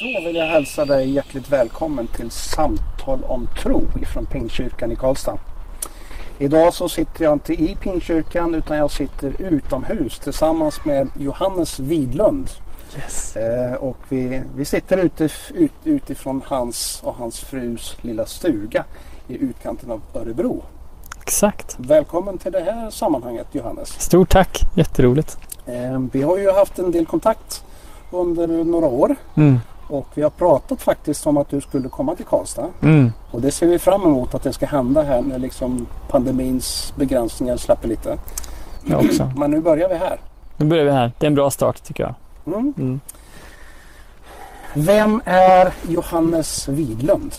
Då vill jag hälsa dig hjärtligt välkommen till Samtal om tro ifrån Pingstkyrkan i Karlstad. Idag så sitter jag inte i Pingstkyrkan utan jag sitter utomhus tillsammans med Johannes Widlund. Yes. Eh, och vi, vi sitter ute, ut, utifrån hans och hans frus lilla stuga i utkanten av Örebro. Exakt. Välkommen till det här sammanhanget Johannes. Stort tack, jätteroligt. Eh, vi har ju haft en del kontakt under några år Mm. Och vi har pratat faktiskt om att du skulle komma till Karlstad. Mm. Och det ser vi fram emot att det ska hända här när liksom pandemins begränsningar släpper lite. Jag också. Men nu börjar vi här. Nu börjar vi här. Det är en bra start tycker jag. Mm. Mm. Vem är Johannes Widlund?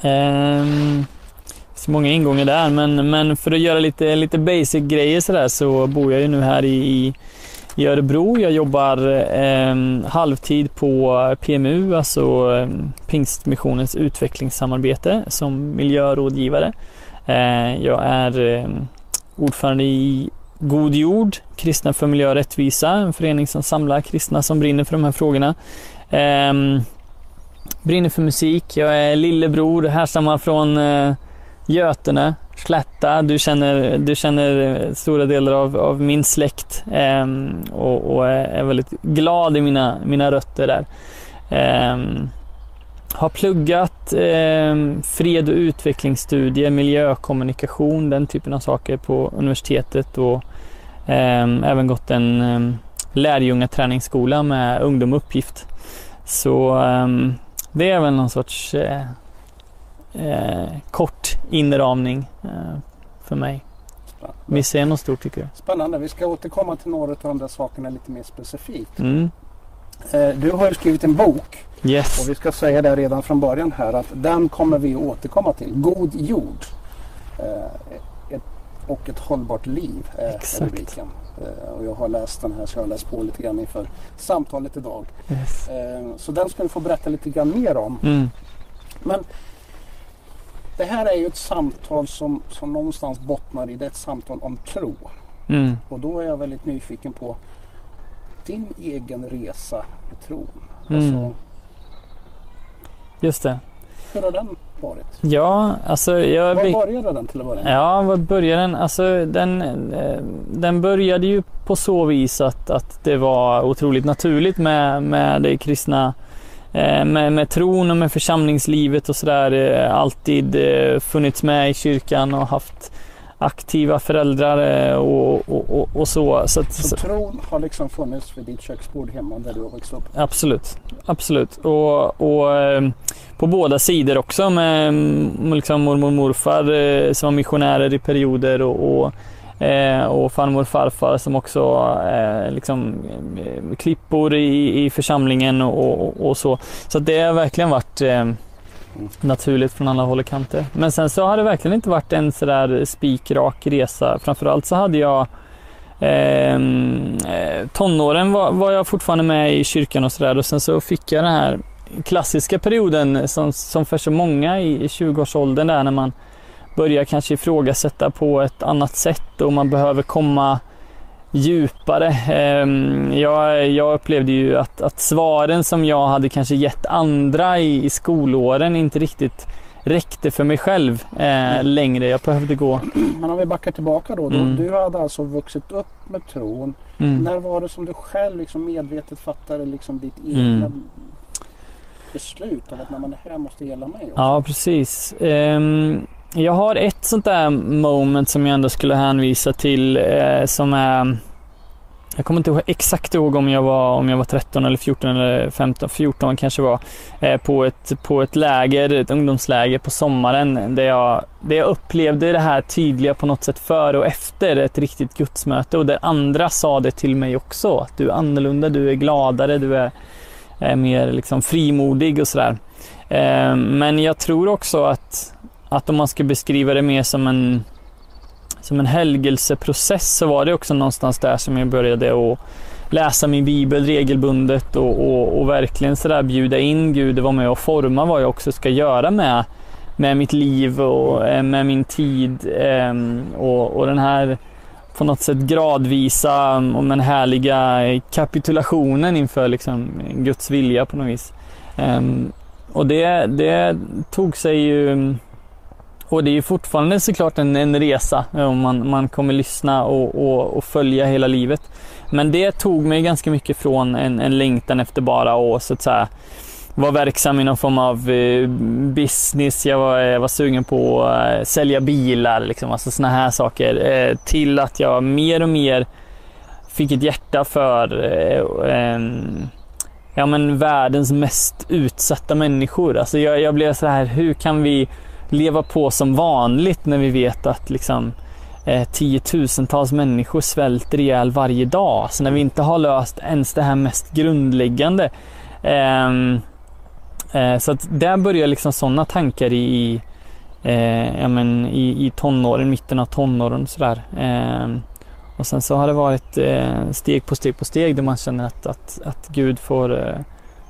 Ehm, det finns många ingångar där men, men för att göra lite, lite basic grejer sådär så bor jag ju nu här i, i, i Örebro. Jag jobbar eh, halvtid på PMU, alltså eh, Pingstmissionens utvecklingssamarbete som miljörådgivare. Eh, jag är ehm, ordförande i God Jord, Kristna för miljö och rättvisa, en förening som samlar kristna som brinner för de här frågorna. Ehm, brinner för musik. Jag är lillebror, härstammar från eh, Götene, Slätta. Du känner, du känner eh, stora delar av, av min släkt eh, och, och är väldigt glad i mina, mina rötter där. Eh, har pluggat eh, fred och utvecklingsstudier, miljökommunikation, den typen av saker på universitetet och ehm, även gått en eh, lärjungaträningsskola med ungdom och uppgift. Så ehm, det är väl någon sorts eh, eh, kort inramning eh, för mig. Spännande. Är det något stort tycker du? Spännande. Vi ska återkomma till några av de där sakerna lite mer specifikt. Mm. Eh, Du har ju skrivit en bok och Yes. vi ska säga det redan från början här att den kommer vi återkomma till. God jord eh, ett, och ett hållbart liv är Exakt. rubriken. Eh, Och jag har läst den här så jag har läst på lite grann inför samtalet idag. yes. Så den ska du få berätta lite grann mer om. Mm. Men det här är ju ett samtal som, som någonstans bottnar i det ett samtal om tro. Mm. Och då är jag väldigt nyfiken på din egen resa med tron. Mm. Alltså, Just det. hur har den varit? Ja, alltså jag... Var började den till att börja med? Ja, var började den? Alltså den, eh, den började ju på så vis att, att det var otroligt naturligt med, med det kristna med, med tron och med församlingslivet och sådär. eh, Alltid eh, funnits med i kyrkan och haft aktiva föräldrar eh, och, och, och, och så. så, att, Så tron har liksom funnits vid ditt köksbord hemma där du har växt upp? Absolut, absolut. Och, och eh, på båda sidor också med mm, liksom mormor och morfar eh, som var missionärer i perioder och, och, eh, och farmor och farfar som också eh, liksom eh, klippor i, i församlingen och, och, och så. Så det har verkligen varit eh, naturligt från alla håll och kanter. Men sen så har det verkligen inte varit en sådär spikrak resa. Framförallt så hade jag ehm, eh, tonåren var, var jag fortfarande med i kyrkan och sådär och sen så fick jag den här klassiska perioden som, som för så många i, i 20-årsåldern där när man börjar kanske ifrågasätta på ett annat sätt och man behöver komma djupare. Ehm, jag, jag upplevde ju att, att svaren som jag hade kanske gett andra i, i skolåren inte riktigt räckte för mig själv eh, längre. Jag behövde gå... Men om vi backar tillbaka då. då Mm. Du hade alltså vuxit upp med tron. Mm. När var det som du själv liksom medvetet fattade liksom ditt egna Mm. beslut av att "Nej, men det här måste gälla mig också? Ja, precis. Ehm, jag har ett sånt där moment som jag ändå skulle hänvisa till eh, som är jag kommer inte ihåg, exakt ihåg om jag var, om jag var 13 eller 14 eller 15, 14 kanske var. Eh, på, ett, på ett läger, ett ungdomsläger på sommaren där jag, där jag upplevde det här tydliga på något sätt före och efter ett riktigt gudsmöte och där andra sa det till mig också. Att du är annorlunda, du är gladare, du är, är mer liksom frimodig och sådär. Eh, men jag tror också att, att om man ska beskriva det mer som en som en helgelseprocess så var det också någonstans där som jag började att läsa min bibel regelbundet och, och, och verkligen sådär bjuda in Gud och vara med och forma vad jag också ska göra med, med mitt liv och eh, med min tid. Ehm, och, och den här på något sätt gradvisa och den härliga kapitulationen inför liksom Guds vilja på något vis. Ehm, och det, det tog sig ju och det är ju fortfarande såklart en, en resa eh, om man, man kommer lyssna och, och, och, följa hela livet. Men det tog mig ganska mycket från en, en längtan efter bara att så att säga var verksam i någon form av eh, business. Jag var, jag var sugen på att eh, sälja bilar, liksom, alltså sådana här saker. Till att jag mer och mer fick ett hjärta för ja, men världens mest utsatta människor. Alltså jag, jag blev så här, hur kan vi leva på som vanligt när vi vet att liksom, eh, tiotusentals människor svälter ihjäl varje dag. Så när vi inte har löst ens det här mest grundläggande. Eh, eh, så att där börjar liksom sådana tankar i, eh, ja, men i, i tonåren, mitten av tonåren sådär. Ehm, och sen så har det varit eh, steg på steg på steg där man känner att, att, att Gud får eh,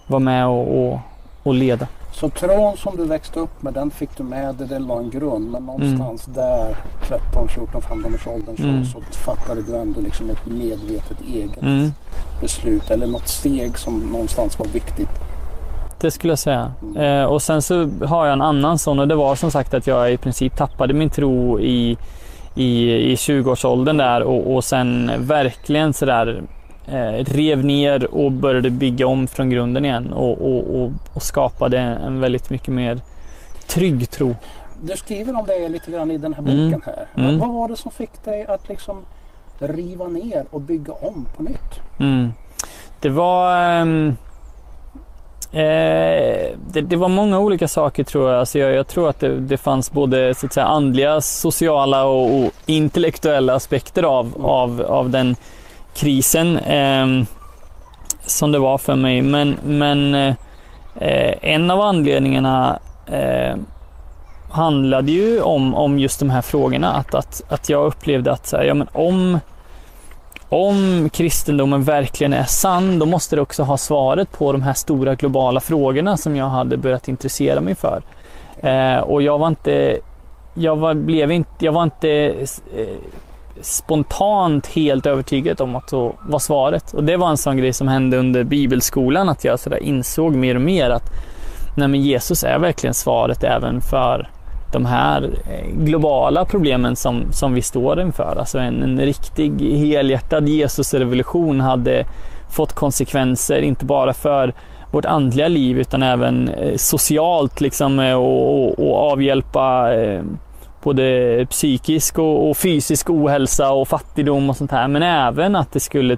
vara med och, och, och leda. Så tron som du växte upp med den fick du med dig, den la en grund. Men någonstans mm. där 13, 14, 15 års åldern så, mm. så fattade du ändå liksom ett medvetet eget mm. beslut eller något steg som någonstans var viktigt. Det skulle jag säga. Mm. Eh, och sen så har jag en annan sån och det var som sagt att jag i princip tappade min tro i, i, i 20-årsåldern där och, och sen verkligen sådär eh, rev ner och började bygga om från grunden igen och, och, och, och skapade en väldigt mycket mer trygg tro. Du skriver om det lite grann i den här boken mm. här. Mm. Vad var det som fick dig att liksom riva ner och bygga om på nytt? Mm. Det var um, Eh, det, det, var många olika saker tror jag. Alltså jag, jag tror att det, det, fanns både så att säga, andliga, sociala och, och intellektuella aspekter av, mm. av, av den krisen eh, som det var för mig. Men, men eh, en av anledningarna eh, handlade ju om, om just de här frågorna. Att, att, att jag upplevde att så här, ja, men om, om kristendomen verkligen är sann, då måste det också ha svaret på de här stora globala frågorna som jag hade börjat intressera mig för. Eh, och jag var inte, jag var, blev inte, jag var inte eh, spontant helt övertygad om att så var svaret. Och det var en sån grej som hände under bibelskolan, att jag så insåg mer och mer att nej men Jesus är verkligen svaret även för de här eh, globala problemen som, som vi står inför. Alltså en, en riktig helhjärtad Jesusrevolution hade fått konsekvenser, inte bara för vårt andliga liv utan även eh, socialt liksom eh, och, och, och avhjälpa både psykisk och, och, fysisk ohälsa och fattigdom och sånt här. Men även att det skulle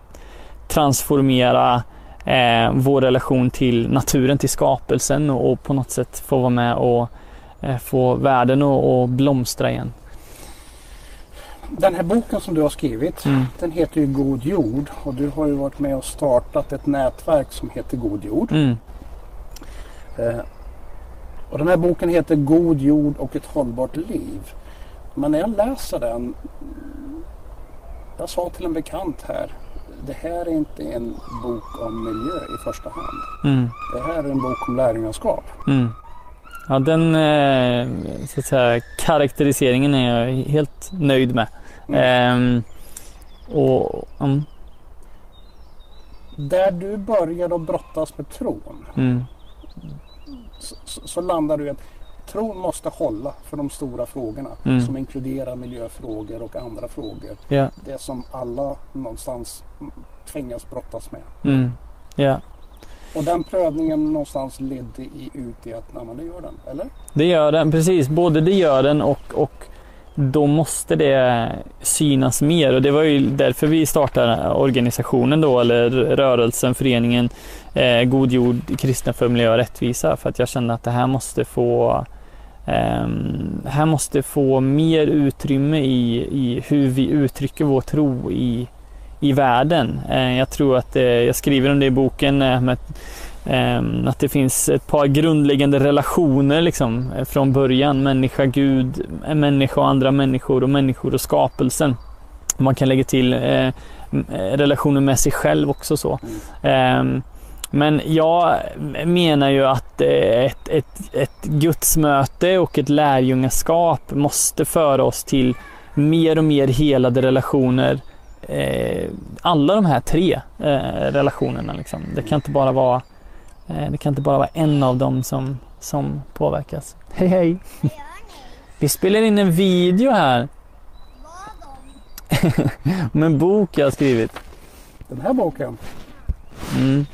transformera eh, vår relation till naturen, till skapelsen och, och, på något sätt få vara med och eh, få världen att blomstra igen. Den här boken som du har skrivit, mm. den heter ju God jord och du har ju varit med och startat ett nätverk som heter God jord. Mm. Eh, och den här boken heter God jord och ett hållbart liv. Men när jag läser den, jag sa till en bekant här, det här är inte en bok om miljö i första hand. Mm. Det här är en bok om lärjungaskap. Mm. Ja, den eh, så att säga, karaktäriseringen är jag helt nöjd med. Mm. Ehm, och, um. Där du började att brottas med tron mm så, så landar du i att tron måste hålla för de stora frågorna mm. som inkluderar miljöfrågor och andra frågor. Yeah. Det som alla någonstans tvingas brottas med. Mm. Yeah. Och den prövningen någonstans ledde i, ut i att nej, det gör den, eller? Det gör den, precis. Både det gör den och, och då måste det synas mer och det var ju därför vi startade organisationen då, eller rörelsen, föreningen eh, God jord, kristna för miljö och rättvisa. För att jag kände att det här måste få eh, här måste få mer utrymme i, i hur vi uttrycker vår tro i, i världen. Eh, jag tror att, eh, jag skriver om det i boken, eh, med Ehm, att det finns ett par grundläggande relationer liksom, eh, från början. Människa, Gud, eh, människa och andra människor och människor och skapelsen. Man kan lägga till eh, eh relationer med sig själv också. så. Eh, men jag menar ju att ett, ett, ett gudsmöte och ett lärjungaskap måste föra oss till mer och mer helade relationer. Eh, alla de här tre relationerna. Liksom. Det, kan inte bara vara, det kan inte bara vara en av dem som, som påverkas. Hej hej! Vi spelar in en video här. Om en bok jag har skrivit. Den här boken. Mm,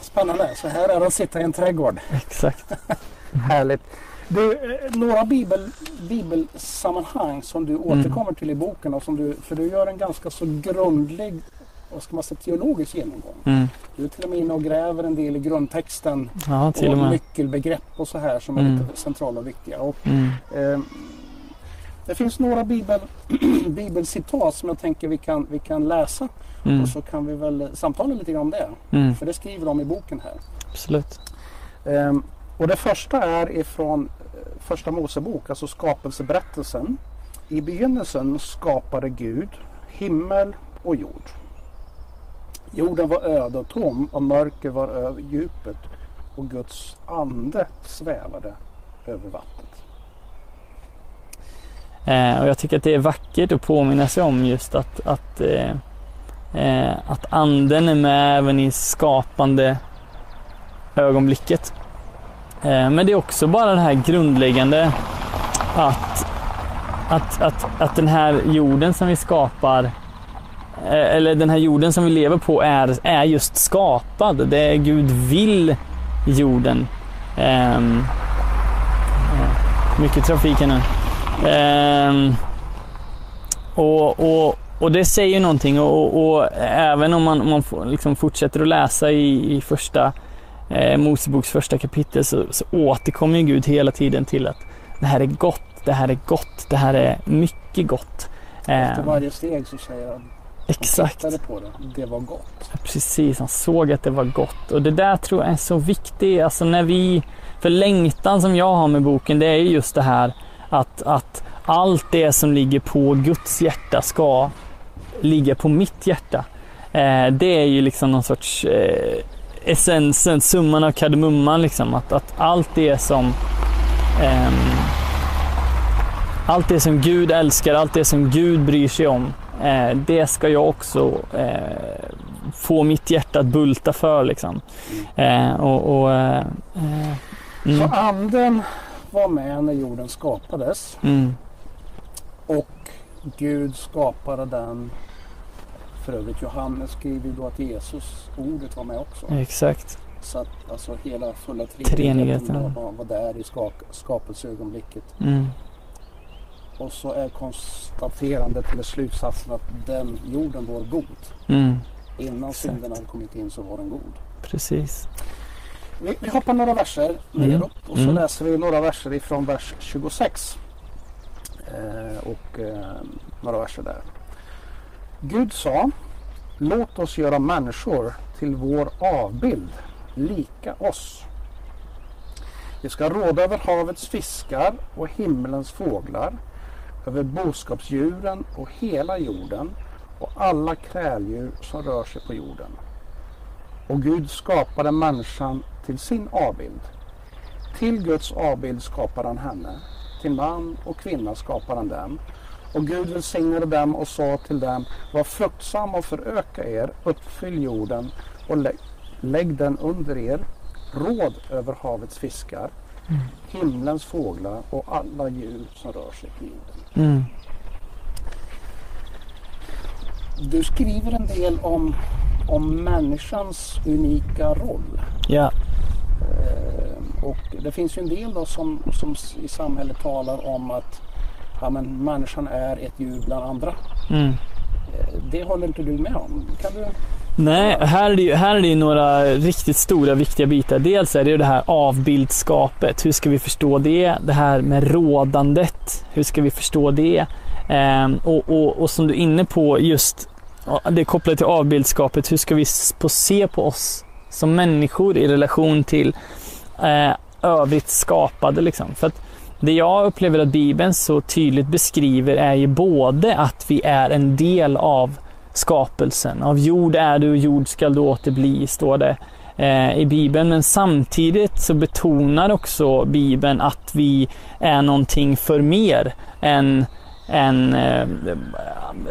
Spännande. Så här är det att sitta i en trädgård. exakt. Härligt. Du, eh, några bibel, bibelsammanhang som du återkommer till i boken. Och som du, för du gör en ganska så grundlig vad ska man säga, teologisk genomgång. Mm. Du är till och med inne och gräver en del i grundtexten Ja, till och och med. nyckelbegrepp och så här som är Mm. lite centrala och viktiga. Och, Mm. eh, det finns några bibel, bibelcitat som jag tänker vi kan, vi kan läsa Mm. och så kan vi väl samtala lite grann om det. Mm. För det skriver de i boken här. Absolut. Ehm, och det första är ifrån eh, första Mosebok, alltså skapelseberättelsen. I begynnelsen skapade Gud himmel och jord. Jorden var öde och tom och mörker var över djupet och Guds ande svävade över vattnet. Eh, och jag tycker att det är vackert att påminna sig om just att, att, eh, eh, att anden är med även i skapande ögonblicket. Eh, men det är också bara det här grundläggande att, att, att, att den här jorden som vi skapar eller den här jorden som vi lever på är, är just skapad. Det är Gud vill jorden. Eh, mycket trafik här nu. Ehm, och, och, och det säger någonting och, och, även om man, om man får, liksom fortsätter att läsa i, i första eh, Moseboks första kapitel så, så återkommer Gud hela tiden till att det här är gott, det här är gott, det här är mycket gott. Efter Ehm, varje steg så säger han exakt. tittade på det, det var gott. Precis, han såg att det var gott. Och det där tror jag är så viktigt. Alltså när vi, för längtan som jag har med boken, det är ju just det här att, att allt det som ligger på Guds hjärta ska ligga på mitt hjärta. Eh, det är ju liksom någon sorts eh, essensen, summan av kardemumman liksom. Att, att allt det som ehm, allt det som Gud älskar, allt det som Gud bryr sig om, eh, det ska jag också eh, få mitt hjärta att bulta för. Liksom. Eh, och, och, eh, eh, Så mm, anden var med när jorden skapades mm, och Gud skapade den. För övrigt Johannes skriver då att Jesus, ordet var med också. exakt. Så att alltså hela fulla Treenigheten. var, var där i skapelseögonblicket. Mm, Och så är konstaterandet eller slutsatsen att den jorden var god. mm, Innan Exakt. synden hade kommit in så var den god. precis. Vi, vi hoppar några verser Mm. neråt och så Mm. läser vi några verser ifrån vers 26. Eh, och eh, några verser där. Gud sa Låt oss göra människor till vår avbild, lika oss. De ska råda över havets fiskar och himmelens fåglar, över boskapsdjuren och hela jorden och alla kräldjur som rör sig på jorden. Och Gud skapade människan till sin avbild. Till Guds avbild skapade han henne. Till man och kvinna skapade han dem. Och Gud välsignade dem och sa till dem, var fruktsamma och föröka er, uppfyll jorden och lä lägg den under er, råd över havets fiskar, himlens fåglar och alla djur som rör sig på jorden. Mm, Du skriver en del om, om människans unika roll. ja, Eh, Och det finns ju en del då som, som i samhället talar om att ja, men människan är ett djur bland andra. mm. Eh, Det håller inte du med om? Kan du? Nej, här är, det ju, här är det ju några riktigt stora viktiga bitar. Dels är det ju det här avbildskapet. Hur ska vi förstå det? Det här med rådandet. Hur ska vi förstå det? Ehm, och, och, och som du är inne på just det kopplat till avbildskapet. Hur ska vi på se på oss som människor i relation till eh, övrigt skapade liksom? För att det jag upplever att Bibeln så tydligt beskriver är ju både att vi är en del av skapelsen. Av jord är du och jord skall du åter bli, står det. Eh, i Bibeln. Men samtidigt så betonar också Bibeln att vi är någonting för mer än än eh,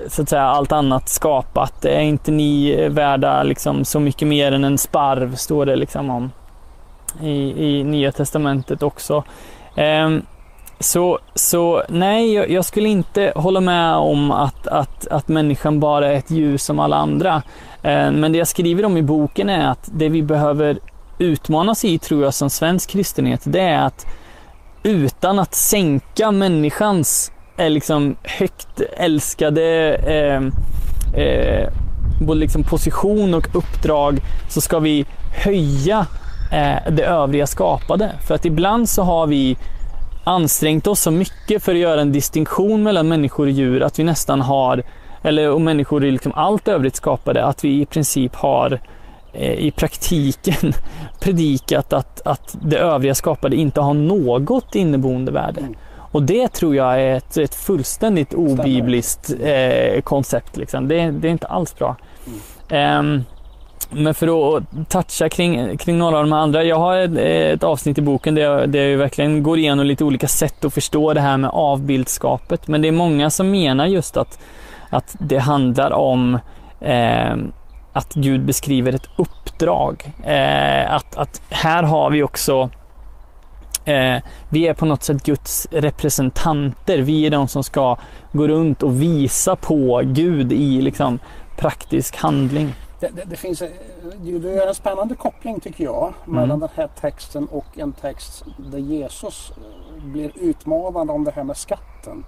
så att säga, allt annat skapat. Är inte ni värda liksom, så mycket mer än en sparv, står det liksom om i, i Nya Testamentet också. Um, så, så nej, jag, jag, skulle inte hålla med om att, att, att människan bara är ett djur som alla andra. Eh, men det jag skriver om i boken är att det vi behöver utmanas i, tror jag, som svensk kristenhet, det är att utan att sänka människans eh, liksom högt älskade eh, eh, både liksom position och uppdrag så ska vi höja eh, det övriga skapade. För att ibland så har vi ansträngt oss så mycket för att göra en distinktion mellan människor och djur att vi nästan har, eller och människor i liksom allt övrigt skapade, att vi i princip har eh, i praktiken predikat att, att det övriga skapade inte har något inneboende värde. Mm. Och det tror jag är ett, ett fullständigt obibliskt eh, koncept. Liksom. Det, det, är inte alls bra. Mm. Um, men för att toucha kring, kring några av de andra. Jag har ett, ett avsnitt i boken där jag, där jag verkligen går igenom lite olika sätt att förstå det här med avbildskapet. Men det är många som menar just att, att det handlar om eh, att Gud beskriver ett uppdrag. Eh, att, att här har vi också eh, vi är på något sätt Guds representanter. Vi är de som ska gå runt och visa på Gud i liksom, praktisk handling det, det, det, finns det är en spännande koppling tycker jag mellan mm. den här texten och en text där Jesus eh, blir utmanad om det här med skatten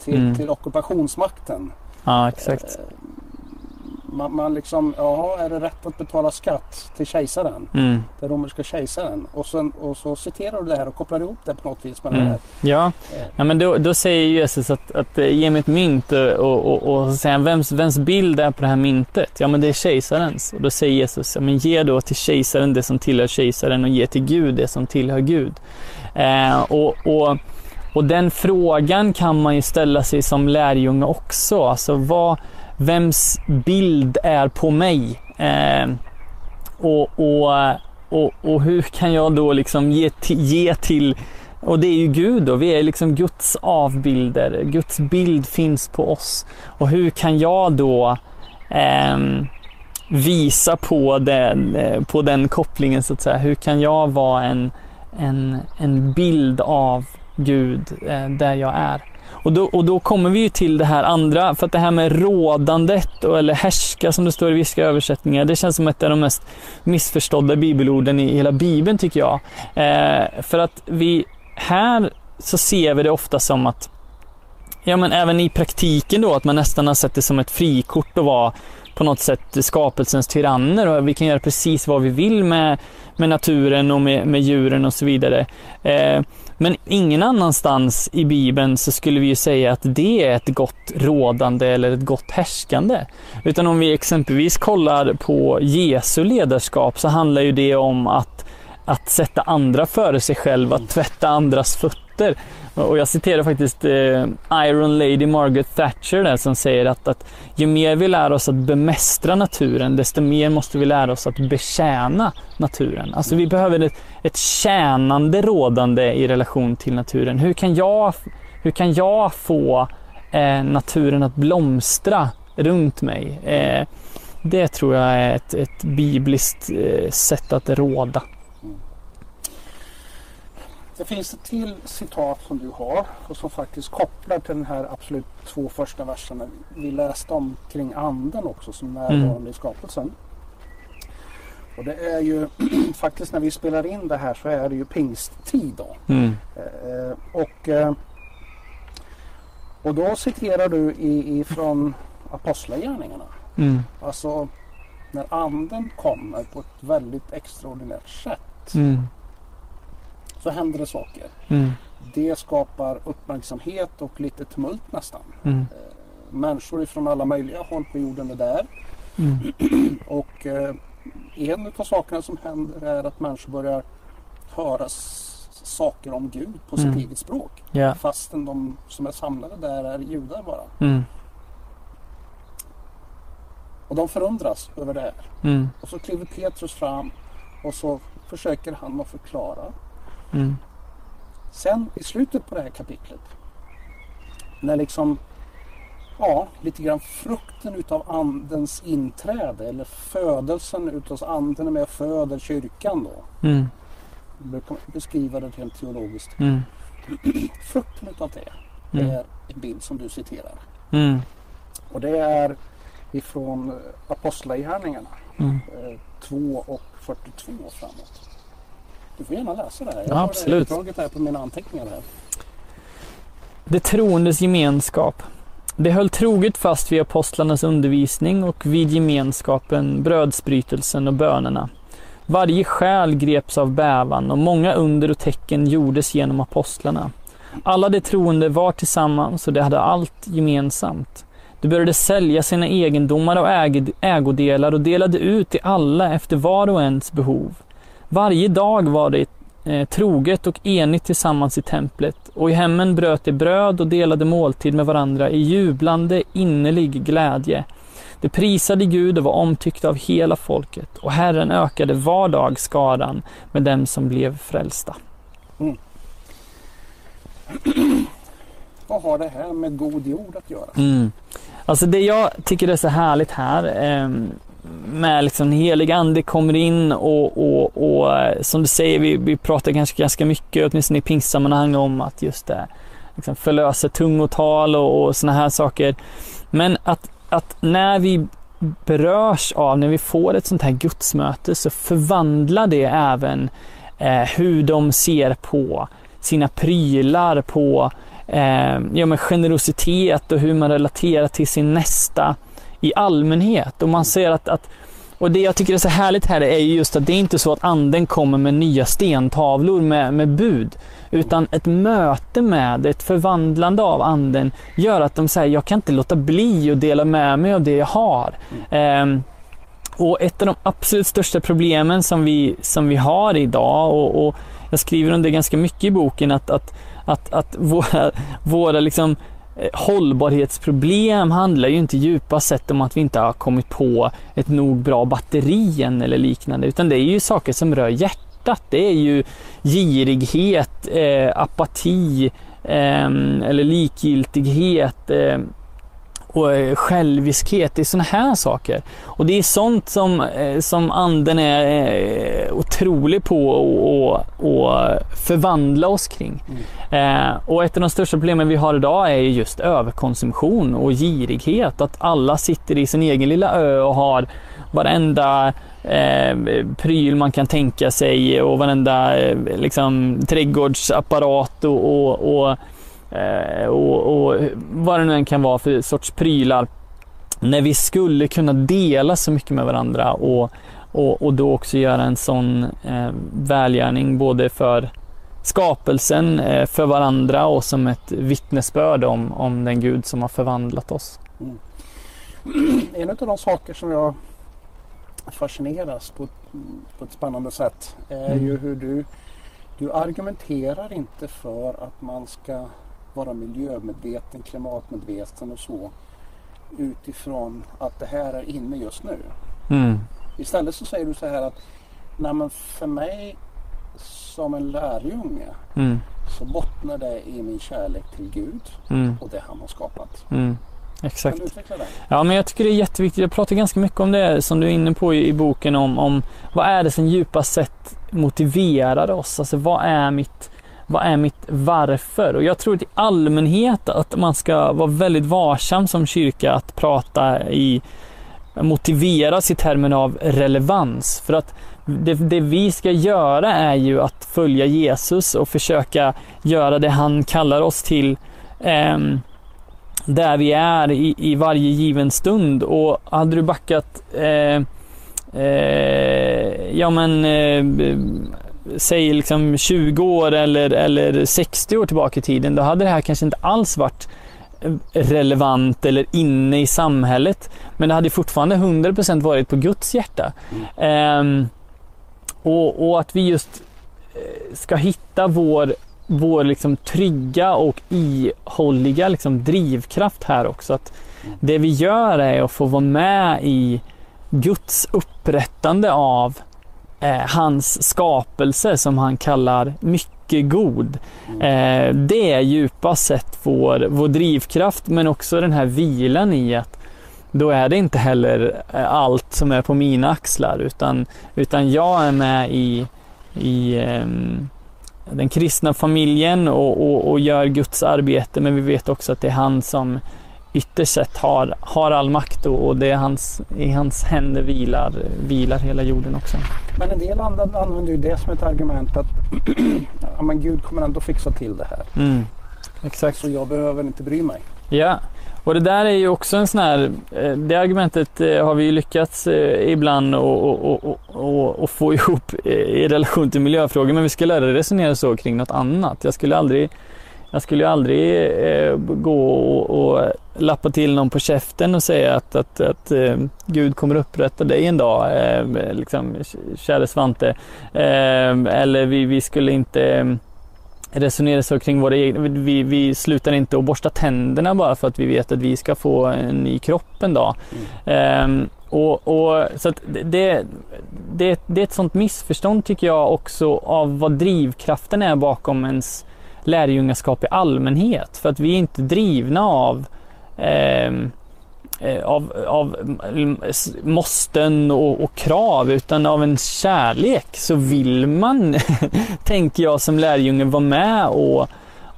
till, mm. till ockupationsmakten. Ja, exakt. Eh, man, man liksom, ja är det rätt att betala skatt till kejsaren? Mm. Den romerska kejsaren. Och, sen, och så citerar du det här och kopplar ihop det på något vis med mm. det här. Ja, ja men då, då säger Jesus att, att eh, ge mig ett mynt och, och, och, och säger vems, vems bild är på det här myntet? Ja men det är kejsarens. Och då säger Jesus, ja, men ge då till kejsaren det som tillhör kejsaren och ge till Gud det som tillhör Gud. Eh, och, och och den frågan kan man ju ställa sig som lärjunge också. Alltså vad, vems bild är på mig? Eh, och, och, och, och, hur kan jag då liksom ge, ge till och det är ju Gud då, vi är liksom Guds avbilder. Guds bild finns på oss. Och hur kan jag då eh, visa på den, eh, på den kopplingen så att säga? Hur kan jag vara en, en, en bild av Gud eh, där jag är? Och då, och då kommer vi ju till det här andra, för att det här med rådandet eller härska som det står i vissa översättningar, det känns som ett av de mest missförstådda bibelorden i hela bibeln tycker jag. Eh, för att vi, här så ser vi det ofta som att, ja men även i praktiken då, att man nästan har sett det som ett frikort att vara på något sätt skapelsens tyranner och vi kan göra precis vad vi vill med, med naturen och med, med djuren och så vidare. Eh, men ingen annanstans i Bibeln så skulle vi ju säga att det är ett gott rådande eller ett gott härskande. Utan om vi exempelvis kollar på Jesu ledarskap så handlar ju det om att, att sätta andra före sig själv, att tvätta andras fötter. Och jag citerar faktiskt eh, Iron Lady Margaret Thatcher där som säger att, att ju mer vi lär oss att bemästra naturen, desto mer måste vi lära oss att betjäna naturen. Alltså vi behöver ett, ett tjänande rådande i relation till naturen. Hur kan jag, hur kan jag få eh, naturen att blomstra runt mig? Eh, det tror jag är ett, ett bibliskt eh, sätt att råda. Det finns ett till citat som du har och som faktiskt kopplar till den här absolut två första verserna vi läste om kring anden också som närvarande mm. i skapelsen. Och det är ju faktiskt när vi spelar in det här så är det ju pingsttid då. Mm. Eh, och, eh, och då citerar du ifrån Apostlagärningarna. Mm. Alltså när anden kommer på ett väldigt extraordinärt sätt. Mm så händer det saker. Mm. Det skapar uppmärksamhet och lite tumult nästan. Mm. Eh, människor ifrån alla möjliga håll på jorden är där. Mm. och eh, en av sakerna som händer är att människor börjar höra saker om Gud på sitt mm. eget språk. Yeah. Fastän de som är samlade där är judar bara. Mm. Och de förundras över det här. Mm. Och så kliver Petrus fram Och så försöker han att förklara. Mm. Sen i slutet på det här kapitlet. När liksom ja, lite grann frukten utav andens inträde eller födelsen utav anden är med och föder kyrkan då. Mm. Jag brukar beskriva det rent teologiskt. Mm. Frukten utav det Mm. är en bild som du citerar. Mm. Och det är ifrån eh, Apostlagärningarna Mm. eh, 2 och 42 framåt. Du får gärna läsa det här. Jag Ja, har absolut. utdraget här på mina anteckningar här. De troendes gemenskap. De höll troget fast vid apostlarnas undervisning och vid gemenskapen, brödsbrytelsen och bönerna. Varje själ greps av bävan och många under och tecken gjordes genom apostlarna. Alla de troende var tillsammans och de hade allt gemensamt. De började sälja sina egendomar och äg- ägodelar och delade ut till alla efter var och ens behov. Varje dag var det eh, troget och enigt tillsammans i templet och i hemmen bröt de bröd och delade måltid med varandra i jublande innerlig glädje. De prisade Gud och var omtyckta av hela folket och Herren ökade var dag skaran med dem som blev frälsta. Vad har det här med god jord att göra? Mm. Alltså det jag tycker är så härligt här eh, med liksom helig ande kommer in och, och, och eh, som du säger, vi, vi pratar ganska, ganska mycket, åtminstone i pingstsammanhang, om att just det liksom förlösa tungotal och, och sådana här saker. Men att, att när vi berörs av, när vi får ett sånt här gudsmöte så förvandlar det även eh, hur de ser på sina prylar, på eh, ja, men generositet och hur man relaterar till sin nästa i allmänhet. Och man ser att, att och det jag tycker är så härligt här är just att det är inte så att anden kommer med nya stentavlor med, med bud. Utan ett möte med, ett förvandlande av anden gör att de säger, jag kan inte låta bli att dela med mig av det jag har. Ehm, och ett av de absolut största problemen som vi, som vi har idag och, och jag skriver om det ganska mycket i boken att, att, att, att våra, våra liksom Eh, hållbarhetsproblem handlar ju inte djupast sett om att vi inte har kommit på ett nog bra batteri än eller liknande utan det är ju saker som rör hjärtat. Det är ju girighet, eh, apati eh, eller likgiltighet eh, och eh, själviskhet. Det är sådana här saker. Och det är sånt som, eh, som anden är eh, otrolig på att och förvandla oss kring. Eh, och ett av de största problemen vi har idag är ju just överkonsumtion och girighet. Att alla sitter i sin egen lilla ö och har varenda eh, pryl man kan tänka sig och varenda eh, liksom, trädgårdsapparat och, och, och och, och vad det nu än kan vara för sorts prylar. När vi skulle kunna dela så mycket med varandra och, och, och då också göra en sån eh, välgärning både för skapelsen, eh, för varandra och som ett vittnesbörd om, om den Gud som har förvandlat oss. En av de saker som jag fascineras på, på ett spännande sätt är Mm. ju hur du, du argumenterar inte för att man ska vara miljömedveten, klimatmedveten och så utifrån att det här är inne just nu. Mm. Istället så säger du så här att Nej, men för mig som en lärjunge Mm. så bottnar det i min kärlek till Gud Mm. och det han har skapat. Mm. Kan Exakt. du utveckla det? Ja, men jag tycker det är jätteviktigt. Jag pratar ganska mycket om det som du är inne på i, i boken om, om vad är det som djupast sett motiverar oss? Alltså vad är mitt, vad är mitt varför? Och jag tror i allmänhet att man ska vara väldigt varsam som kyrka att prata i motiveras i termer av relevans. För att det, det vi ska göra är ju att följa Jesus och försöka göra det han kallar oss till. eh, där vi är i, i varje given stund. Och hade du backat eh, eh, ja men eh, säg liksom 20 år eller, eller 60 år tillbaka i tiden, då hade det här kanske inte alls varit relevant eller inne i samhället. Men det hade fortfarande 100% varit på Guds hjärta. Ehm, och, och att vi just eh, ska hitta vår, vår liksom trygga och ihålliga liksom drivkraft här också. Att det vi gör är att få vara med i Guds upprättande av eh, hans skapelse som han kallar mycket god. Mm. Eh, det är djupast sett vår, vår drivkraft men också den här vilan i att då är det inte heller eh, allt som är på mina axlar utan, utan jag är med i, i ehm, den kristna familjen och, och, och gör Guds arbete men vi vet också att det är han som ytterst sett har, har all makt och, och det hans, i hans händer vilar, vilar hela jorden också. Men en del andra använder ju det som ett argument att ja, men Gud kommer ändå fixa till det här. Mm. Exakt. Så jag behöver inte bry mig. Ja, och det där är ju också en sån här, eh, det argumentet eh, har vi ju lyckats eh, ibland och, få ihop i relation till miljöfrågor, men vi skulle aldrig resonera så kring något annat. Jag skulle aldrig, jag skulle aldrig eh, gå och, och lappa till någon på käften och säga att, att, att eh, Gud kommer upprätta dig en dag, eh, liksom, käre Svante. eller vi, vi skulle inte resonera så kring våra egna, vi, vi slutar inte att borsta tänderna bara för att vi vet att vi ska få en ny kropp en dag. Mm. Um, och, och, så det, det, det är ett sånt missförstånd tycker jag också av vad drivkraften är bakom ens lärjungaskap i allmänhet. För att vi är inte drivna av um, Eh, av, av måsten och, och, krav utan av en kärlek så vill man, tänker jag som lärjunge, vara med och,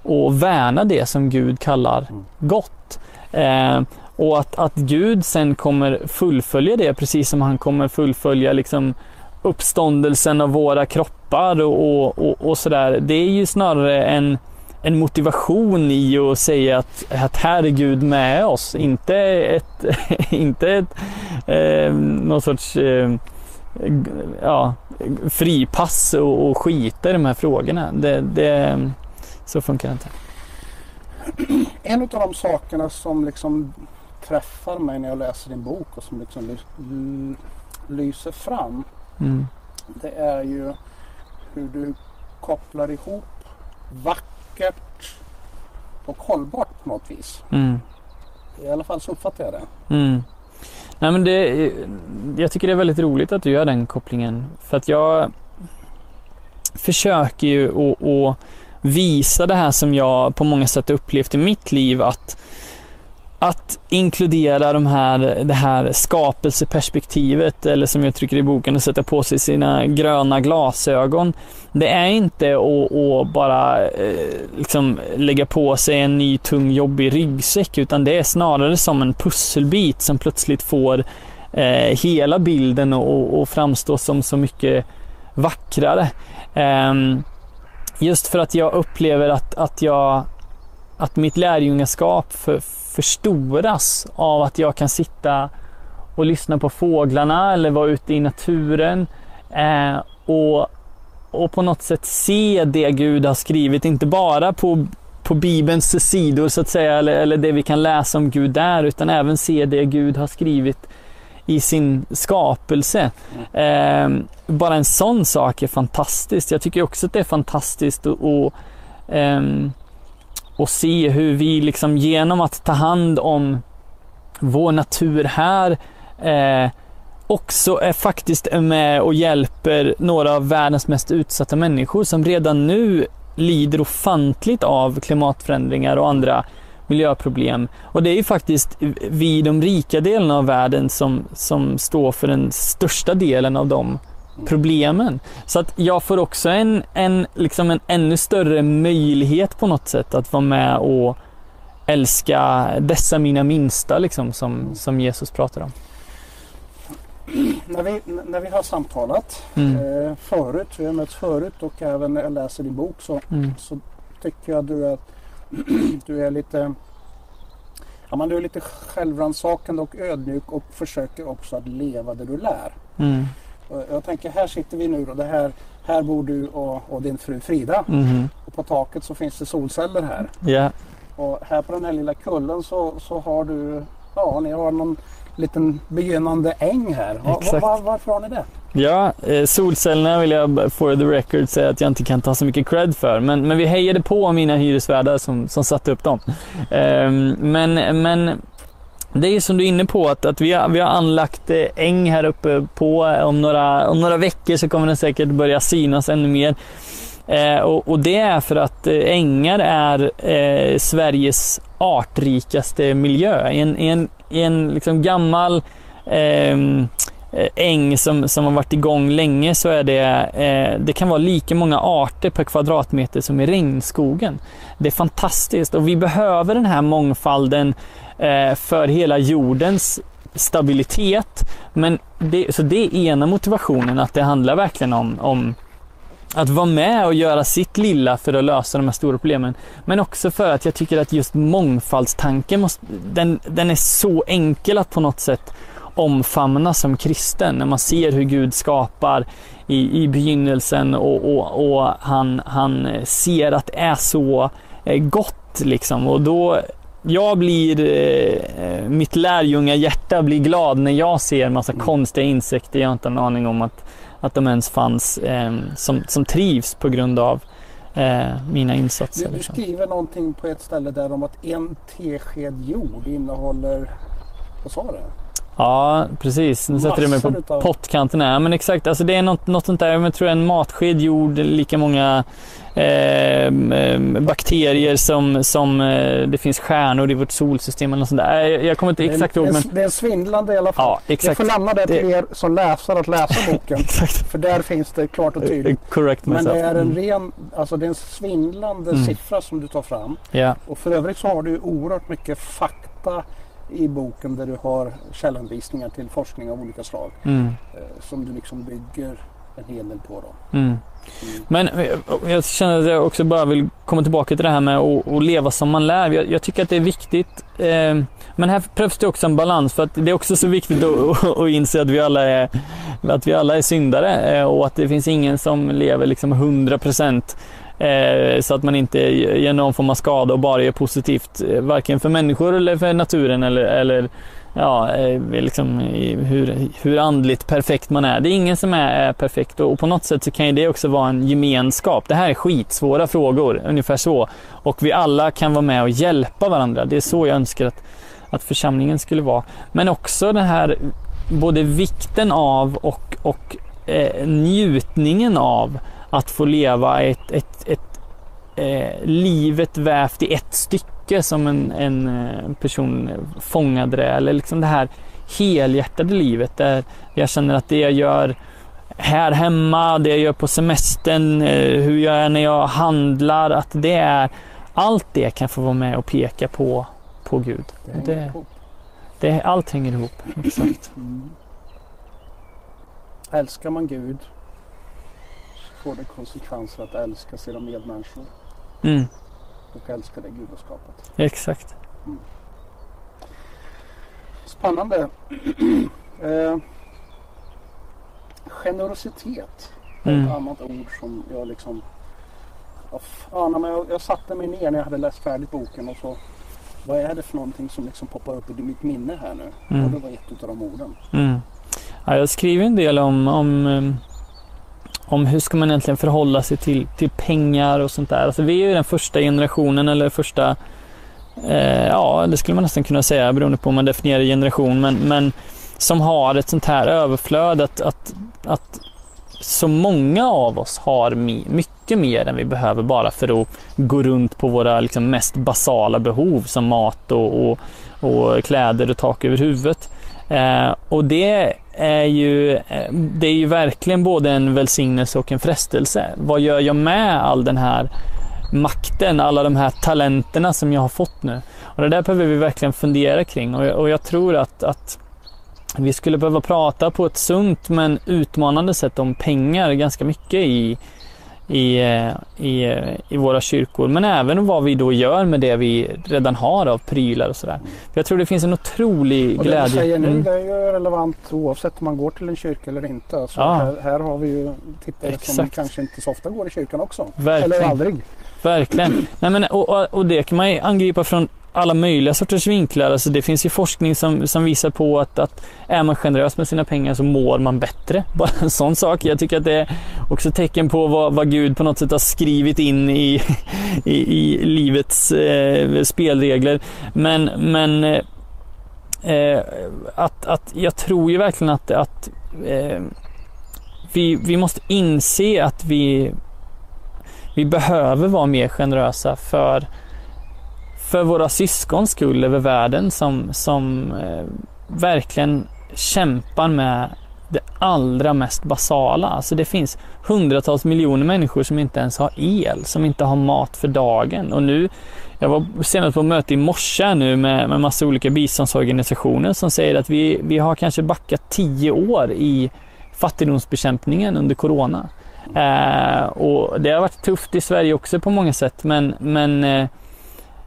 och värna det som Gud kallar mm. gott. Eh, och att, att Gud sen kommer fullfölja det precis som han kommer fullfölja liksom uppståndelsen av våra kroppar och, och, och sådär. Det är ju snarare en en motivation i att säga att, att här är Gud med oss. Inte ett, inte ett eh, någon sorts eh, ja, fripass och, och skita i de här frågorna. Det, det, så funkar det inte. En av de sakerna som liksom träffar mig när jag läser din bok och som liksom lyser fram. Mm. Det är ju hur du kopplar ihop vackert och hållbart på något vis. Mm. I alla fall så uppfattar jag det. Mm. Nej, men det. Jag tycker det är väldigt roligt att du gör den kopplingen. För att jag försöker ju att visa det här som jag på många sätt upplevt i mitt liv att att inkludera de här, det här skapelseperspektivet, eller som jag trycker i boken, att sätta på sig sina gröna glasögon. Det är inte att, att bara eh, liksom lägga på sig en ny tung jobbig ryggsäck, utan det är snarare som en pusselbit som plötsligt får eh, hela bilden att framstå som så mycket vackrare. Eh, just för att jag upplever att, att jag att mitt lärjungaskap för, förstoras av att jag kan sitta och lyssna på fåglarna eller vara ute i naturen eh, och, och på något sätt se det Gud har skrivit, inte bara på, på Bibelns sidor så att säga, eller, eller det vi kan läsa om Gud där, utan även se det Gud har skrivit i sin skapelse. Eh, bara en sån sak är fantastiskt. Jag tycker också att det är fantastiskt att eh, och se hur vi liksom genom att ta hand om vår natur här eh, också är faktiskt med och hjälper några av världens mest utsatta människor som redan nu lider ofantligt av klimatförändringar och andra miljöproblem. Och det är ju faktiskt vi i de rika delarna av världen som, som står för den största delen av dem problemen. Så att jag får också en, en, liksom en ännu större möjlighet på något sätt att vara med och älska dessa mina minsta liksom, som, som Jesus pratar om. När vi, när vi har samtalat mm. eh, förut, vi har mötts förut och även när jag läser din bok så, mm. så tycker jag du är, du är lite ja, man, du är lite självrannsakande och ödmjuk och försöker också att leva det du lär. Mm. Jag tänker här sitter vi nu och det här, här bor du och, och din fru Frida. Mm. Och på taket så finns det solceller här. Yeah. Och här på den här lilla kullen så, så har du, ja ni har någon liten begynnande äng här. Var, var, varför har ni det? Ja, eh, solcellerna vill jag for the record säga att jag inte kan ta så mycket cred för. Men, men vi hejade på mina hyresvärdar som, som satte upp dem. Eh, men, men det är som du är inne på att, att vi, har, vi har anlagt eh, äng här uppe på. Eh, om några, om några veckor så kommer den säkert börja synas ännu mer. Eh, och, och, det är för att eh, ängar är eh, Sveriges artrikaste miljö. En, en, en liksom gammal eh, Eh, äng som, som har varit igång länge så är det, eh, det kan vara lika många arter per kvadratmeter som i regnskogen. Det är fantastiskt och vi behöver den här mångfalden eh, för hela jordens stabilitet. Men det, så det är ena motivationen, att det handlar verkligen om, om att vara med och göra sitt lilla för att lösa de här stora problemen. Men också för att jag tycker att just mångfaldstanken, måste, den, den är så enkel att på något sätt omfamna som kristen. När man ser hur Gud skapar i, i begynnelsen och, och, och han, han ser att det är så eh, gott liksom. Och då jag blir, eh, mitt lärjungahjärta blir glad när jag ser massa mm. konstiga insekter jag inte har en aning om att att de ens fanns eh, som, som trivs på grund av eh, mina insatser. Du, liksom. skriver någonting på ett ställe där om att en tesked jord innehåller, vad sa du? Ja, precis. Nu sätter du mig på utav... pottkanten. Ja, men exakt. Alltså det är något, något sånt där, jag tror en matsked jord, lika många eh, bakterier som, som eh, det finns stjärnor i vårt solsystem. Eller sånt där. Jag kommer inte exakt ihåg. Men... Det är svindlande i alla fall. Ja, exakt. Jag får lämna det till det... er som läsare att läsa boken. exakt. För där finns det klart och tydligt. Correct men det är en mm. ren, alltså det är en svindlande mm. siffra som du tar fram. Yeah. Och för övrigt så har du oerhört mycket fakta i boken där du har källanvisningar till forskning av olika slag. Mm. Eh, som du liksom bygger en hel del på. Då. Mm. Mm. Men eh, jag känner att jag också bara vill komma tillbaka till det här med att, leva som man lär. Jag, jag tycker att det är viktigt. Eh, men här behövs det också en balans för att det är också så viktigt att, att, inse att vi alla är, att vi alla är syndare eh, och att det finns ingen som lever liksom 100 procent Eh, Eh, så att man inte gör någon form av skada och bara gör positivt, eh, varken för människor eller för naturen eller, eller ja, eh, liksom, hur, hur andligt perfekt man är. Det är ingen som är, är perfekt och, och, på något sätt så kan ju det också vara en gemenskap. Det här är skitsvåra frågor, ungefär så. Och vi alla kan vara med och hjälpa varandra. Det är så jag önskar att, att församlingen skulle vara. Men också den här både vikten av och, och eh, njutningen av att få leva ett, ett, ett eh, livet vävt i ett stycke som en, en eh, person fångade det. Eller liksom det här helhjärtade livet där jag känner att det jag gör här hemma, det jag gör på semestern, eh, hur jag är när jag handlar, att det är allt det kan få vara med och peka på, på Gud. Det hänger det, ihop. Det, allt hänger ihop, exakt. Mm. Älskar man Gud får det konsekvenser att älska sina medmänniskor. Mm. Och älska det Gud har skapat. Exakt. Mm. Spännande. eh, generositet är mm. ett annat ord som jag liksom Ja, när jag, jag satte mig ner när jag hade läst färdigt boken och så vad är det för någonting som liksom poppar upp i mitt minne här nu? Mm. Och det var ett av de orden. Mm. Ja, jag skriver en del om, om um, om hur ska man egentligen förhålla sig till, till pengar och sånt där. Alltså vi är ju den första generationen eller första, eh, ja det skulle man nästan kunna säga beroende på hur man definierar generation, men, men som har ett sånt här överflöd att, att, att så många av oss har mycket mer än vi behöver bara för att gå runt på våra liksom, mest basala behov som mat och, och, och kläder och tak över huvudet. Eh, och det är, ju, eh, det är ju verkligen både en välsignelse och en frestelse. Vad gör jag med all den här makten, alla de här talenterna som jag har fått nu? Och det där behöver vi verkligen fundera kring och jag, och jag tror att, att vi skulle behöva prata på ett sunt men utmanande sätt om pengar ganska mycket i, i, eh, i, eh, i våra kyrkor. Men även vad vi då gör med det vi redan har av prylar och sådär. För jag tror det finns en otrolig och glädje. Det du säger nu mm. det är ju relevant oavsett om man går till en kyrka eller inte. Alltså ja. här, här, har vi ju tittare Exakt. som kanske inte så ofta går i kyrkan också. Verkligen. Eller aldrig. Verkligen. Nej, men, och, och, och det kan man ju angripa från alla möjliga sorters vinklar. Alltså det finns ju forskning som, som visar på att, att är man generös med sina pengar så mår man bättre. Bara en sån sak. Jag tycker att det är också tecken på vad, vad Gud på något sätt har skrivit in i, i, i livets eh, spelregler. Men, men eh, eh, att, att jag tror ju verkligen att, att eh, vi, vi måste inse att vi, vi behöver vara mer generösa för, för våra syskons skull över världen som, som eh, verkligen kämpar med det allra mest basala. Alltså det finns hundratals miljoner människor som inte ens har el, som inte har mat för dagen. Och nu, jag var senast på möte i morse nu med, med massa olika biståndsorganisationer som säger att vi, vi har kanske backat tio år i fattigdomsbekämpningen under corona. Eh, och det har varit tufft i Sverige också på många sätt, men, men eh,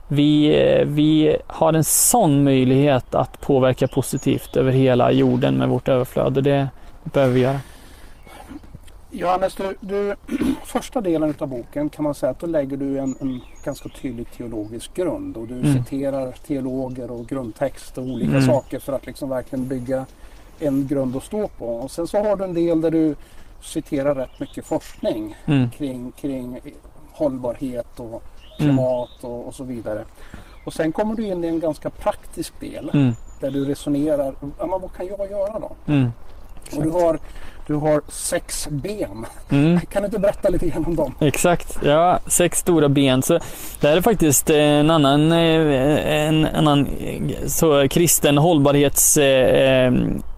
vi, vi har en sån möjlighet att påverka positivt över hela jorden med vårt överflöd och det behöver vi göra. Johannes, du, du, första delen av boken kan man säga att då lägger du en, en ganska tydlig teologisk grund och du mm. citerar teologer och grundtext och olika mm. saker för att liksom verkligen bygga en grund att stå på. Och sen så har du en del där du citerar rätt mycket forskning mm. kring, kring hållbarhet och klimat mm. och, och, så vidare. Och sen kommer du in i en ganska praktisk del mm. där du resonerar, ja, men vad kan jag göra då? Mm. Och du har, du har sex ben. Mm. Kan du inte berätta lite grann om dem? Exakt, ja sex stora ben. Så det här är faktiskt en annan, eh, en annan så kristen hållbarhets eh,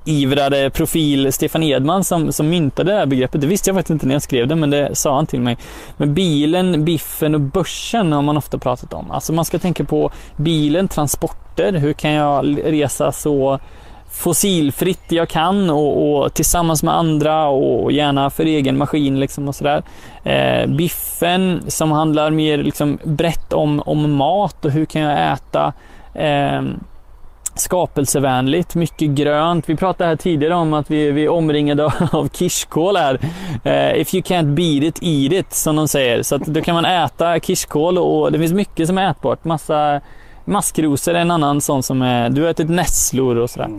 ivrade profil Stefan Edman som, som myntade det här begreppet. Det visste jag faktiskt inte när jag skrev det, men det sa han till mig. Men bilen, biffen och börsen har man ofta pratat om. Alltså man ska tänka på bilen, transporter. Hur kan jag resa så fossilfritt jag kan och, och, tillsammans med andra och gärna för egen maskin liksom och sådär. Eh, biffen som handlar mer liksom brett om, om mat och hur kan jag äta eh, skapelsevänligt, mycket grönt. Vi pratade här tidigare om att vi, vi är omringade av kirskål här. Uh, if you can't beat it, eat it, som de säger. Så att då kan man äta kirskål och det finns mycket som är ätbart. Massa Maskrosor är en annan sån som är, du har ätit nässlor och sådär.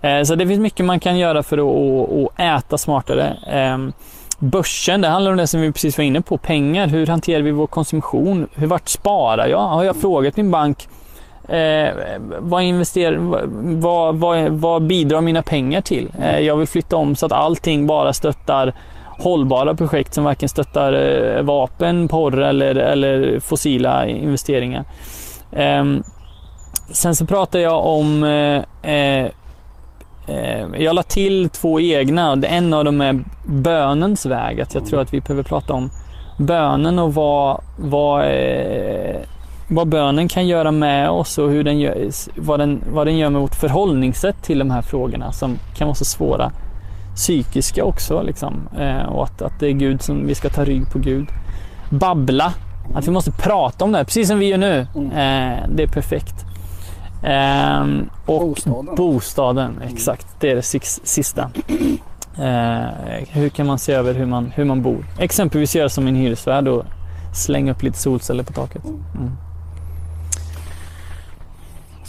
Mm. Så det finns mycket man kan göra för att, att äta smartare. Ehm, börsen, det handlar om det som vi precis var inne på, pengar. Hur hanterar vi vår konsumtion? Hur vart sparar jag? Har jag frågat min bank Eh, vad, investerar, vad, vad, vad, bidrar mina pengar till? Eh, jag vill flytta om så att allting bara stöttar hållbara projekt som varken stöttar eh, vapen, porr eller, eller fossila investeringar. Ehm, sen så pratar jag om eh, eh, eh, jag la till två egna. En av dem är bönens väg. Att jag tror att vi behöver prata om bönen och vad, vad, eh, vad bönen kan göra med oss och hur den gör, vad, den, vad den gör med vårt förhållningssätt till de här frågorna som kan vara så svåra. Psykiska också liksom. och att, att det är Gud som vi ska ta rygg på Gud. Babbla att vi måste prata om det, precis som vi gör nu. Mm. Eh, det är perfekt. Eh, och bostaden. bostaden, exakt. Det är det sista. Eh, hur kan man se över hur man, hur man bor? Exempelvis göra som en hyresvärd och slänga upp lite solceller på taket. Mm.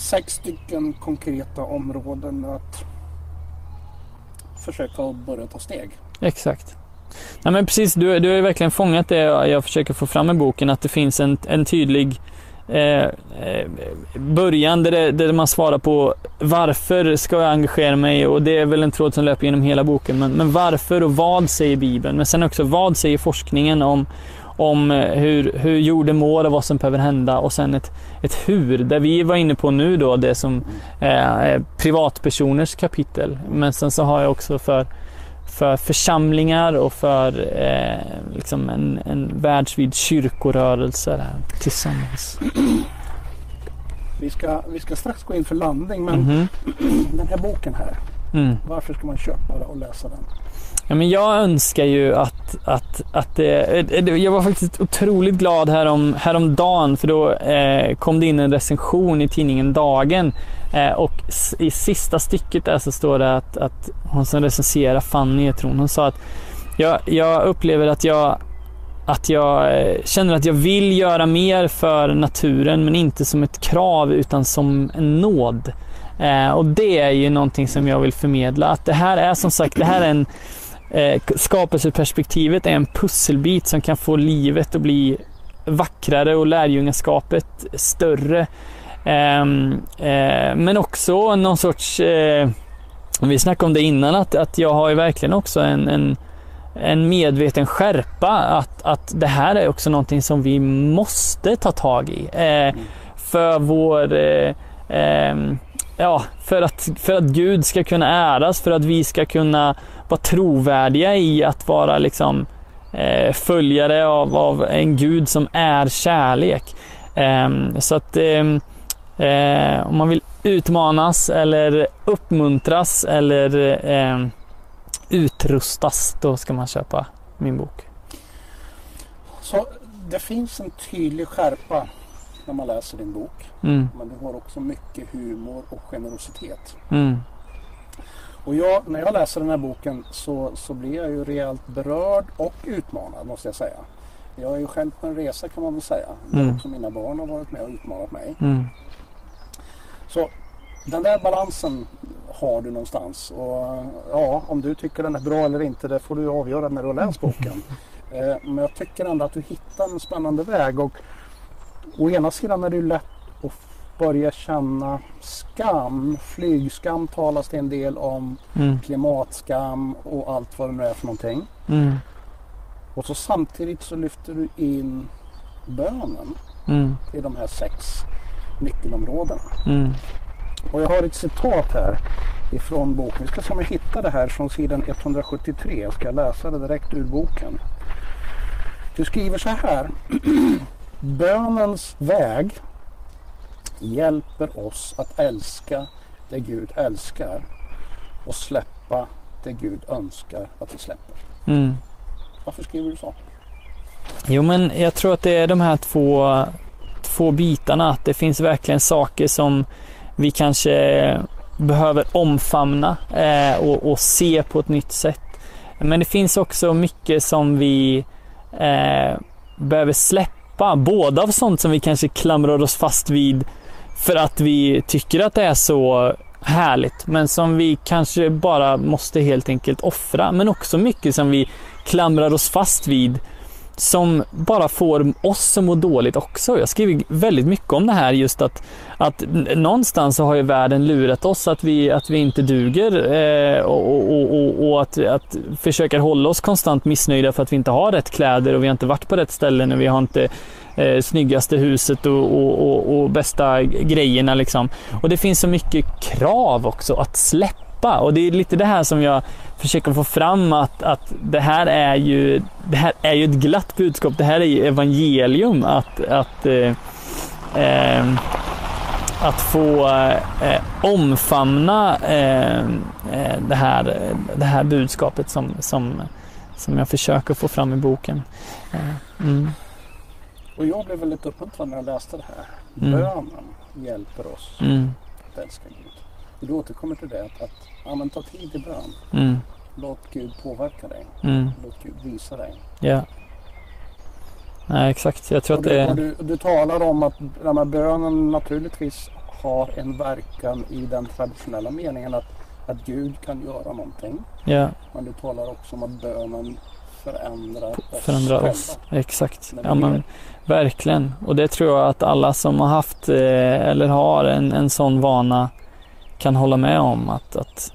Sex stycken konkreta områden att försöka börja ta steg. Exakt. Nej, men precis, du, du har verkligen fångat det jag försöker få fram i boken, att det finns en, en tydlig eh, eh, början där, det, där man svarar på varför ska jag engagera mig? Och det är väl en tråd som löper genom hela boken. Men, men varför och vad säger Bibeln? Men sen också vad säger forskningen om, om eh, hur, hur jorden mår och vad som behöver hända och sen ett, ett hur, där vi var inne på nu då, det som är privatpersoners kapitel. Men sen så har jag också för för församlingar och för eh, liksom en, en världsvid kyrkorörelse där, tillsammans. Vi ska, vi ska strax gå in för landning men mm -hmm. den här boken här, mm. varför ska man köpa den och läsa den? Ja, men jag önskar ju att, att, att det... Jag var faktiskt otroligt glad härom, häromdagen för då eh, kom det in en recension i tidningen Dagen eh, och i sista stycket där så står det att, att hon som recenserar, Fanny heter hon, hon sa att jag, jag upplever att jag att jag eh, känner att jag vill göra mer för naturen men inte som ett krav utan som en nåd. Eh, och det är ju någonting som jag vill förmedla. Att det här är som sagt, det här är en eh, skapelseperspektivet är en pusselbit som kan få livet att bli vackrare och lärjungaskapet större. Ehm, eh, men också någon sorts, eh, vi snackade om det innan, att, att jag har ju verkligen också en, en, en medveten skärpa att, att det här är också någonting som vi måste ta tag i. Eh, för vår eh, ehm, ja, för att, för att Gud ska kunna äras, för att vi ska kunna vara trovärdiga i att vara liksom eh, följare av, av en Gud som är kärlek. Eh, så att ehm, eh, om man vill utmanas eller uppmuntras eller ehm, utrustas, då ska man köpa min bok. Så det finns en tydlig skärpa när man läser din bok. Mm, Men du har också mycket humor och generositet. mm, Och jag, när jag läser den här boken så, så blir jag ju rejält berörd och utmanad måste jag säga. Jag är ju själv på en resa kan man väl säga. Där Mm. också mina barn har varit med och utmanat mig. mm, Så den där balansen har du någonstans. Och ja, om du tycker den är bra eller inte det får du avgöra när du har läst boken. Eh, Men jag tycker ändå att du hittar en spännande väg. Och å ena sidan är det ju lätt att börja känna skam. Flygskam talas det en del om. mm, Klimatskam och allt vad det nu är för någonting. mm, Och så samtidigt så lyfter du in bönen mm, i de här sex nyckelområdena. mm, Och jag har ett citat här ifrån boken. Vi ska se om jag hittar det här från sidan 173. Jag ska läsa det direkt ur boken. Du skriver så här. Bönens väg hjälper oss att älska det Gud älskar och släppa det Gud önskar att vi släpper. mm. Varför skriver du så? Jo, men jag tror att det är de här två, två bitarna. Att det finns verkligen saker som vi kanske behöver omfamna eh, och, och se på ett nytt sätt. Men det finns också mycket som vi eh, behöver släppa. Både av sånt som vi kanske klamrar oss fast vid för att vi tycker att det är så härligt, men som vi kanske bara måste helt enkelt offra. Men också mycket som vi klamrar oss fast vid som bara får oss att må dåligt också. Jag skriver väldigt mycket om det här just att, att någonstans så har ju världen lurat oss att vi, att vi inte duger eh, och, och, och, och att, att försöker hålla oss konstant missnöjda för att vi inte har rätt kläder och vi har inte varit på rätt ställen och vi har inte eh, snyggaste huset och, och, och, och bästa grejerna liksom. Och det finns så mycket krav också att släppa och det är lite det här som jag försöker få fram att, att det här är ju det här är ju ett glatt budskap. Det här är ju evangelium att, att, eh, eh, att få eh, omfamna eh, eh, det, här, det här budskapet som, som, som jag försöker få fram i boken. Eh, mm, Och jag blev väldigt uppmuntrad när jag läste det här. Mm. Bönen hjälper oss mm, att älska Gud. Du återkommer till det att, att ja, men ta tid i bön. mm, Låt Gud påverka dig. mm, Låt Gud visa dig. ja. Nej, exakt. Jag tror Och att du, det och du, du talar om att den här bönen naturligtvis har en verkan i den traditionella meningen att, att Gud kan göra någonting. ja, Men du talar också om att bönen förändrar oss förändrar oss. Exakt. Ja, men, verkligen. Och det tror jag att alla som har haft eh, eller har en, en sån vana kan hålla med om. Att, att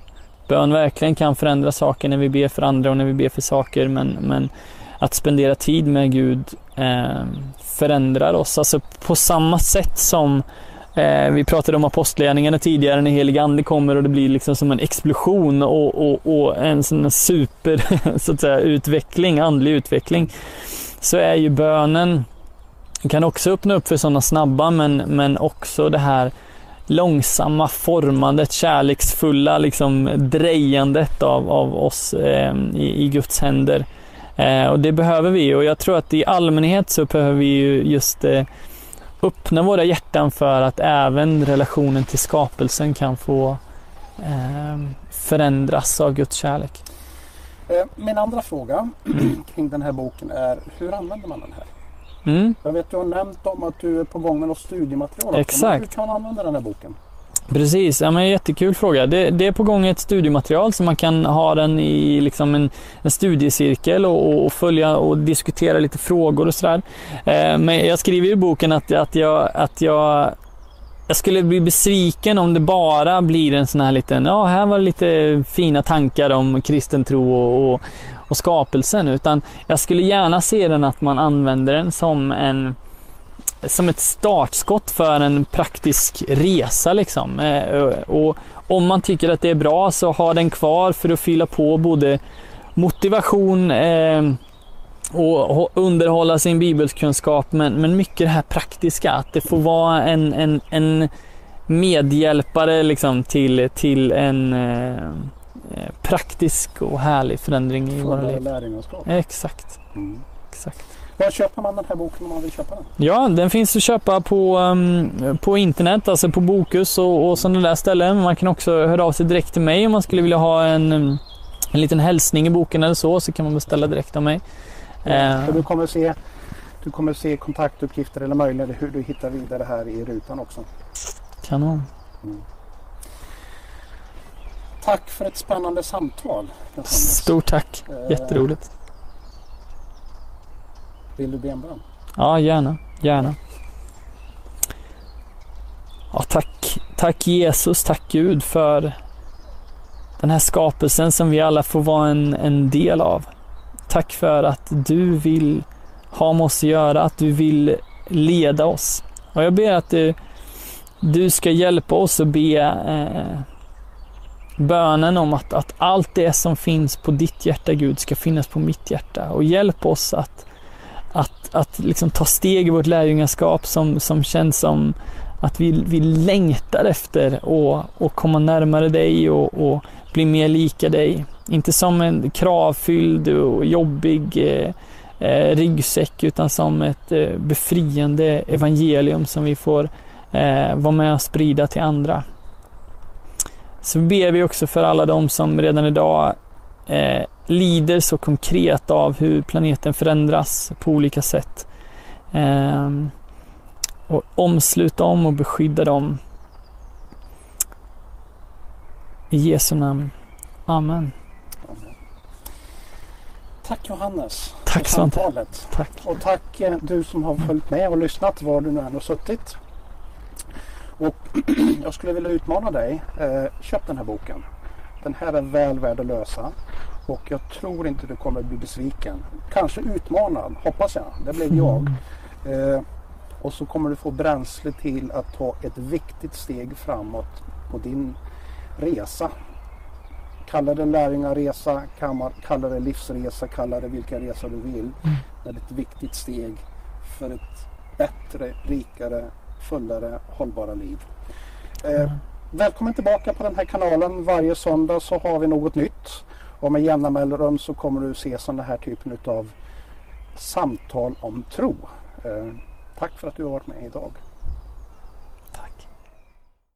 bön verkligen kan förändra saker när vi ber för andra och när vi ber för saker. Men, men att spendera tid med Gud eh, förändrar oss. Alltså på samma sätt som eh, vi pratade om apostlagärningarna tidigare när helig ande kommer och det blir liksom som en explosion och, och, och en sån super så att säga, utveckling, andlig utveckling. Så är ju bönen kan också öppna upp för sådana snabba men, men också det här långsamma formandet, kärleksfulla liksom drejandet av, av oss eh, i, i Guds händer. Eh, och det behöver vi och jag tror att i allmänhet så behöver vi ju just eh, öppna våra hjärtan för att även relationen till skapelsen kan få eh, förändras av Guds kärlek. Eh, min andra fråga kring den här boken är hur använder man den här? Mm. Jag vet du har nämnt om att du är på gång med något studiematerial. Exakt. Hur kan man använda den här boken? Precis, ja, men jättekul fråga. Det, det är på gång ett studiematerial så man kan ha den i liksom en, en studiecirkel och, och följa och diskutera lite frågor och sådär. Eh, men jag skriver i boken att, att, jag, att jag jag skulle bli besviken om det bara blir en sån här liten, ja här var lite fina tankar om kristen tro och, och, och skapelsen. Utan jag skulle gärna se den att man använder den som en som ett startskott för en praktisk resa liksom. Eh, och om man tycker att det är bra så ha den kvar för att fylla på både motivation eh, och underhålla sin bibelkunskap men, men mycket det här praktiska, att det får vara en, en, en medhjälpare liksom till, till en eh, praktisk och härlig förändring i våra liv. Exakt. Mm. Exakt. Var köper man den här boken om man vill köpa den? Ja, den finns att köpa på, um, på internet, alltså på Bokus och, och sådana där ställen. Man kan också höra av sig direkt till mig om man skulle vilja ha en, en liten hälsning i boken eller så, så kan man beställa direkt av mig. Ja, du, kommer se, du kommer se kontaktuppgifter eller möjligen hur du hittar vidare här i rutan också. Kanon. Mm. Tack för ett spännande samtal. Stort tack. Eh, Jätteroligt. Vill du be en bön? Ja, gärna. Gärna. Ja, tack, tack Jesus, tack Gud för den här skapelsen som vi alla får vara en, en del av. Tack för att du vill ha med oss att göra, att du vill leda oss. Och jag ber att du, du ska hjälpa oss att be eh, bönen om att, att allt det som finns på ditt hjärta Gud ska finnas på mitt hjärta. Och hjälp oss att, att, att liksom ta steg i vårt lärjungaskap som, som känns som att vi, vi längtar efter att komma närmare dig och, och bli mer lika dig. Inte som en kravfylld och jobbig eh, eh, ryggsäck utan som ett eh, befriande evangelium som vi får eh, vara med och sprida till andra. Så ber vi också för alla de som redan idag eh, lider så konkret av hur planeten förändras på olika sätt. Eh, och omsluta dem och beskydda dem. I Jesu namn. Amen. Tack Johannes tack, för samtalet. Tack. Och tack eh, du som har följt med och lyssnat var du nu än har suttit. Och jag skulle vilja utmana dig. Eh, köp den här boken. Den här är väl värd att lösa. Och jag tror inte du kommer bli besviken. Kanske utmanad, hoppas jag. Det blev jag. Mm. Eh, och så kommer du få bränsle till att ta ett viktigt steg framåt på din resa Kalla det lärjungaresa, kalla det livsresa, kalla det vilken resa du vill. Mm. Det är ett viktigt steg för ett bättre, rikare, fullare, hållbara liv. Eh. Välkommen tillbaka på den här kanalen. Varje söndag så har vi något nytt. Och med jämna mellanrum så kommer du se sådana här typen av samtal om tro. Eh, tack för att du har varit med idag.